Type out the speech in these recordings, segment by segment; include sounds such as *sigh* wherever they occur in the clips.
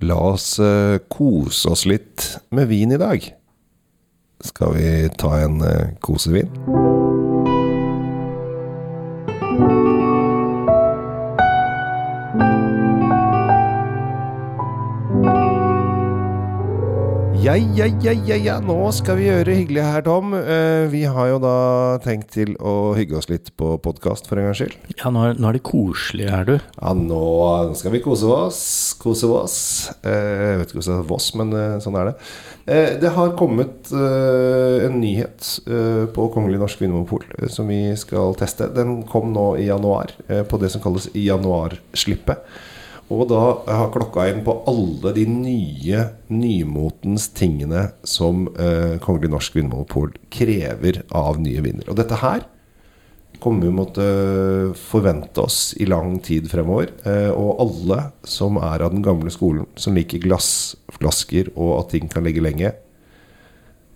La oss eh, kose oss litt med vin i dag. Skal vi ta en eh, kosevin? Ja, ja, ja, ja, ja, nå skal vi gjøre hyggelig her, Tom. Uh, vi har jo da tenkt til å hygge oss litt på podkast for en gangs skyld. Ja, nå er, nå er det koselig her, du. Ja, nå skal vi kose oss. Kose oss. Uh, jeg vet ikke hvordan det er Voss, men uh, sånn er det. Det har kommet en nyhet på Kongelig norsk vinmonopol som vi skal teste. Den kom nå i januar, på det som kalles januarslippet. Og da har klokka inn på alle de nye, nymotens tingene som eh, Kongelig norsk vinmonopol krever av nye viner. Og dette her kommer vi måtte forvente oss i lang tid fremover. Eh, og alle som er av den gamle skolen, som liker glassflasker og at ting kan ligge lenge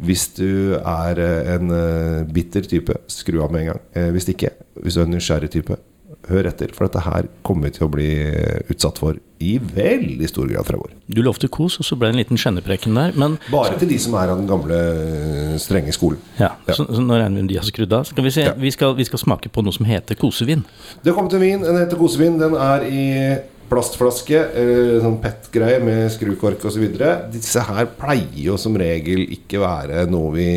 Hvis du er eh, en eh, bitter type, skru av med en gang. Eh, hvis ikke, hvis du er en nysgjerrig type, hør etter. For dette her kommer vi til å bli utsatt for i veldig stor grad fremover. Du lovte kos, og så ble det en liten skjennepreken der. Men Bare til de som er av den gamle, strenge skolen. ja, Ja. Så, så nå regner vi de har skrudd av. Skal vi, se, Ja. vi, skal, vi skal smake på noe som heter kosevin. Det kommet en vin. Den heter Kosevin. Den er i plastflaske. eh, Sånn PET-greie med skrukork osv. Disse her pleier jo som regel ikke være noe vi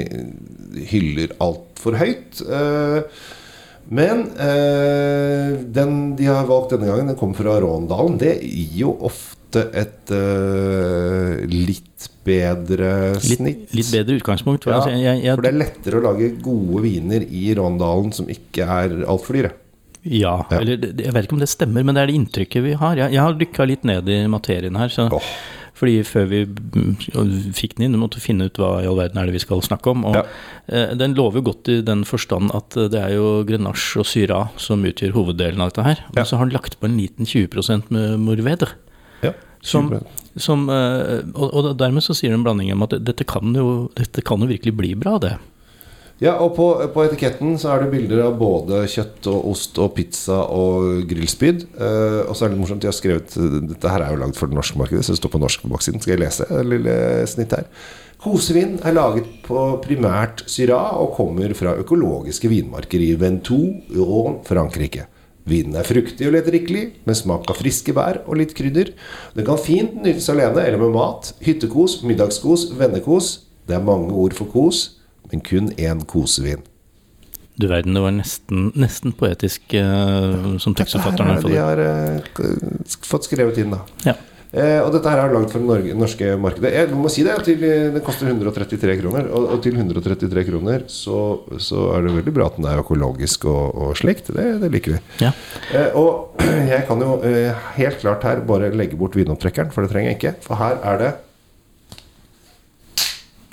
hyller altfor høyt. Eh, Men eh, den de har valgt denne gangen, den kommer fra Råndalen. Det gir jo ofte et uh, litt bedre snitt. litt bedre utgangspunkt. Ja, altså, jeg, jeg, For det er lettere å lage gode viner i Råndalen som ikke er altfor dyre. ja, Ja. eller jeg vet ikke om det stemmer, men det er det inntrykket vi har. Jeg, jeg har dykka litt ned i materien her. Så, Åh. Fordi før vi mm, fikk den inn, måtte finne ut hva i all verden er det vi skal snakke om. Og Ja. eh, Den lover godt i den forstand at eh, det er jo Grenache og Syra som utgjør hoveddelen av dette her. Ja. Og så har den lagt på en liten 20% med Mourvedre. Ja, Som, som, eh, og, og dermed så sier det en blanding om at dette kan jo, dette kan jo virkelig bli bra, det. Ja, og på, på etiketten så er det bilder av både kjøtt og ost og pizza og grillspyd. Eh, og så er det morsomt, de har skrevet Dette her er jo lagd for det norske markedet, så det står på norsk på baksiden. Skal jeg lese et lille snitt her? Kosevin er laget på primært Syrah og kommer fra økologiske vinmarker i Ventoux og Frankrike. Vinen er fruktig og lettdrikkelig, med smak av friske bær og litt krydder. Den kan fint nytes alene eller med mat. Hyttekos, middagskos, vennekos. Det er mange ord for kos, men kun én kosevin. Du verden, det var nesten, nesten poetisk uh, som tekstforfatteren er fått. de har eh, fått skrevet inn, da. Ja. Eh, og dette her er langt for det norske markedet. Jeg må si det, til, eh, det koster 133 kroner. Og, og til 133 kroner så, så er det veldig bra at den er økologisk og, og slikt. Det, det liker vi. Ja. Eh, og *clears throat* jeg kan jo eh, helt klart her bare legge bort vinopptrekkeren, for det trenger jeg ikke. For her er det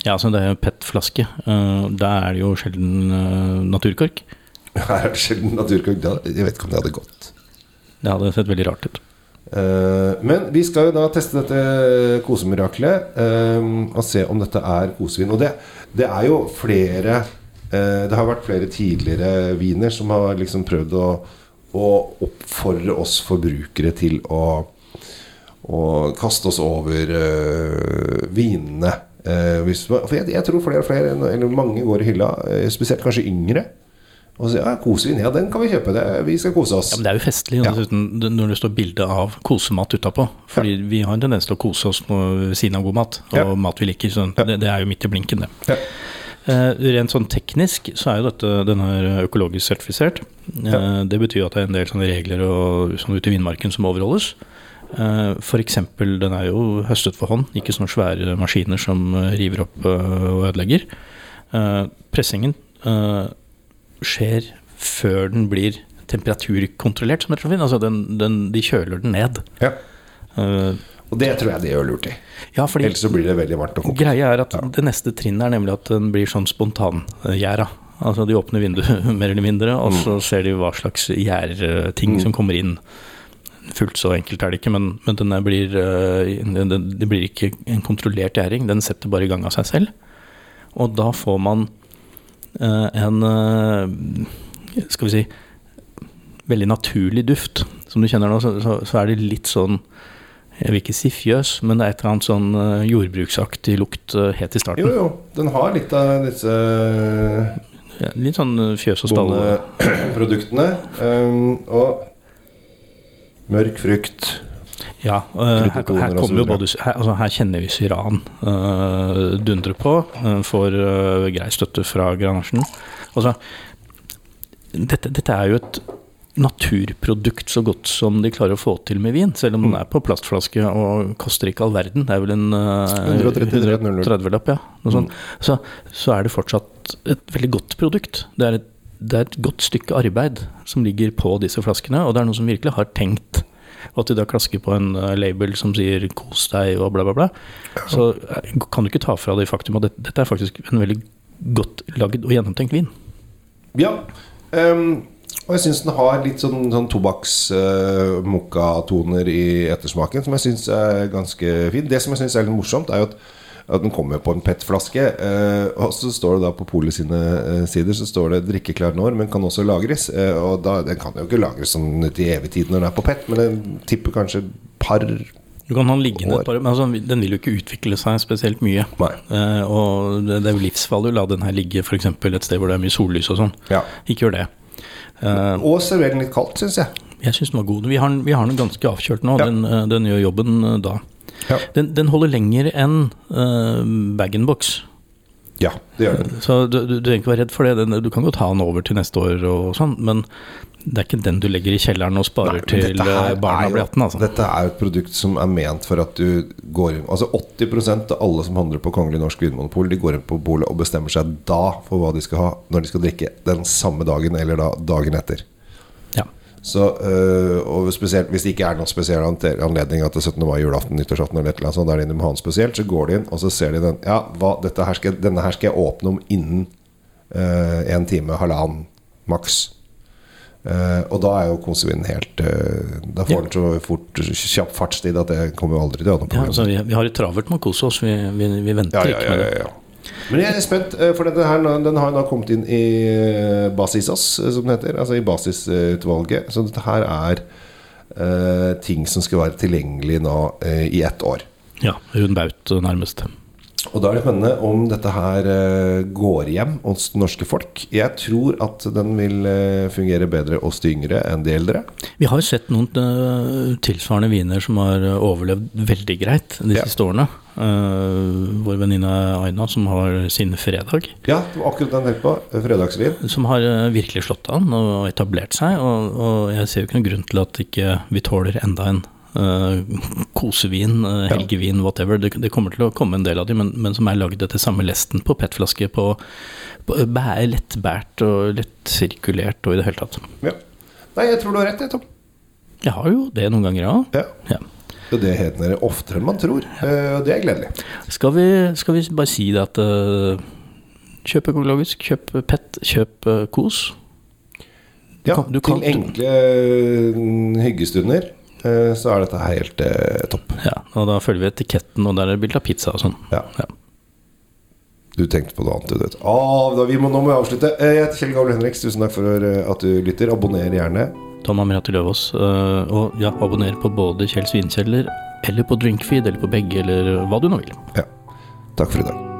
ja, altså det er jo PET-flaske. Uh, da er det jo sjelden eh, naturkork. Her *laughs* er det sjelden naturkork. Jeg vet ikke om det hadde gått. Det hadde sett veldig rart ut. Eh, men vi skal jo da teste dette kosemiraklet eh, og se om dette er kosevin. Og det, det er jo flere eh, Det har vært flere tidligere viner som har liksom prøvd å, å oppfordre oss forbrukere til å, å kaste oss over eh, vinene. Eh, hvis, for jeg, jeg tror flere og flere, eller mange går i hylla, eh, spesielt kanskje yngre. Og så ja, kosevin, ja den kan vi kjøpe. Det, vi skal kose oss. Ja, men det er jo festlig Ja. når det står bilde av kosemat utapå. Fordi vi har en tendens til å kose oss ved siden av god mat, og Ja. mat vi liker. Så det, det er jo midt i blinken, det. Ja. Eh, rent sånn teknisk så er jo dette den er økologisk sertifisert. Eh, Det betyr at det er en del sånne regler og, sånn ute i vindmarken som overholdes. Eh, eksempel, den er jo høstet for hånd, ikke sånne svære maskiner som eh, river opp eh, og ødelegger. Pressingen skjer før den blir temperaturkontrollert, som det heter. Altså den, den, de kjøler den ned. Ja. Og det tror jeg de gjør lurt i. Ja, fordi Ellers så blir det veldig varmt og kokt. Greia er at det neste trinnet er nemlig at den blir sånn spontangjæra. Altså de åpner vinduet *laughs* mer eller mindre, og så ser de hva slags gjærting som kommer inn. Fullt så enkelt er det ikke, men, men den er blir, eh, det blir ikke en kontrollert gjæring. Den setter bare i gang av seg selv. Og da får man eh, en eh, Skal vi si veldig naturlig duft. Som du kjenner nå, så, så, så er det litt sånn Jeg vil ikke si fjøs, men det er et eller annet sånn jordbruksaktig lukt helt i starten. Jo, jo. Den har litt av disse Ja, litt sånn fjøs og stalle. bondeproduktene. Um, og mørk frukt. Ja, eh, her, her både her, altså her kjenner vi Syran uh, dundre på. Uh, får uh, grei støtte fra Granasjen. Altså, dette, dette er jo et naturprodukt så godt som de klarer å få til med vin. Selv om den er på plastflaske og koster ikke all verden. Det er vel en uh, 130-lapp, ja. Sånt. Så, så er det fortsatt et veldig godt produkt. Det er, et, det er et godt stykke arbeid som ligger på disse flaskene, og det er noe som virkelig har tenkt. Og at de da klasker på en eh, label som sier 'kos deg' og bla, bla, bla. Så eh, kan du ikke ta fra det faktum at dette, er faktisk en veldig godt lagd og gjennomtenkt vin. Ja. Um, og jeg syns den har litt sånn, sånn tobakks-mokka-toner i ettersmaken, som jeg syns er ganske fin. Det som jeg syns er litt morsomt, er jo at, at den kommer på en PET-flaske. eh, og så står det da på Polet sine eh, sider Så står det 'drikkeklar når', men kan også lagres. Eh, og da, den kan jo ikke lagres sånn til evig tid når den er på PET, men den tipper kanskje par Du kan ha den liggende et par men altså, Den vil jo ikke utvikle seg spesielt mye. Eh, og det, det er jo livsfarlig å la den her ligge f.eks. et sted hvor det er mye sollys og sånn. Ja. Ikke gjør det. Eh, Og server den litt kaldt, syns jeg. jeg syns den var god. Vi har, vi har den ganske avkjølt nå. Ja. Den, den gjør jobben da. Ja. Den, den holder lenger enn uh, bag-in-box. Ja, det gjør den. Så du, du, du trenger ikke være redd for det. Den, du kan godt ha den over til neste år og sånn, men det er ikke den du legger i kjelleren og sparer Nei, til eh, barna blir 18. Altså. Dette er et produkt som er ment for at du går inn Altså 80% av alle som handler på Kongelig Norsk Vinmonopol, de går inn på polet og bestemmer seg da for hva de skal ha når de skal drikke den samme dagen eller da dagen etter. Så, øh, og spesielt Hvis det ikke er noen spesiell anledning er 17. mai, julaften, nyttårsaften eller annet sånt, der de må ha den spesielt, så går de inn og så ser de den Ja, hva, her skal, denne her skal jeg åpne om innen øh, en time, halvannen maks. Uh, og da er jo kosevinen helt uh, Da får den så fort kjapp fartstid at det kommer jo aldri til å ha noe Ja, altså, vi, vi har det travelt med å kose oss. Vi, vi, vi venter Ja, ja, ikke ja, med det. Ja. Men jeg er spent, eh, for dette her, den har jo da kommet inn i eh, Basisas, eh, som det heter. Altså i basisutvalget. Så dette her er uh, ting som skal være tilgjengelig nå uh, i ett år. Ja, rund baut nærmest. Og da er det spennende om dette her går hjem hos det norske folk. Jeg tror at den vil fungere bedre hos de yngre enn de eldre. Vi har jo sett noen tilsvarende viner som har overlevd veldig greit de Ja. siste årene. Eh, vår venninne Aina, som har sin fredag, Ja, det var akkurat den jeg tenkte på. Fredagsvin. som har eh, virkelig slått an og etablert seg. Og, og jeg ser jo ikke noen grunn til at ikke vi tåler enda en uh, kosevin, Ja. helgevin, whatever. Det, det kommer til å komme en del av de, men, men som er lagd etter samme lesten på PET-flaske, på, på bæ, lettbært og lettsirkulert og i det hele tatt. Ja. Nei, jeg tror du har rett, jeg, Tom. Jeg har jo det noen ganger ja. Ja. Ja. Hender oftere enn man tror. Eh, det er gledelig. Skal vi, skal vi bare si det at uh, Kjøp økologisk, kjøp PET, kjøp eh, kos. Du Ja, kan- kan- til enkle hyggestunder eh, så er dette helt eh, topp. Ja, og da følger vi etiketten, og der er det bilde av pizza og sånn. Ja. Ja. Du tenkte på noe annet, du vet. Ah, da, vi må, nå må vi avslutte. Eh, Jeg heter Kjell Gavle Henriks. Tusen takk for eh, at du lytter. Abonner gjerne. Tom Amirati Løvaas. eh, og ja, abonner på både Kjell Svinkjeller eller på Drinkfeed eller på begge, eller hva du nå vil. Ja. Takk for i dag.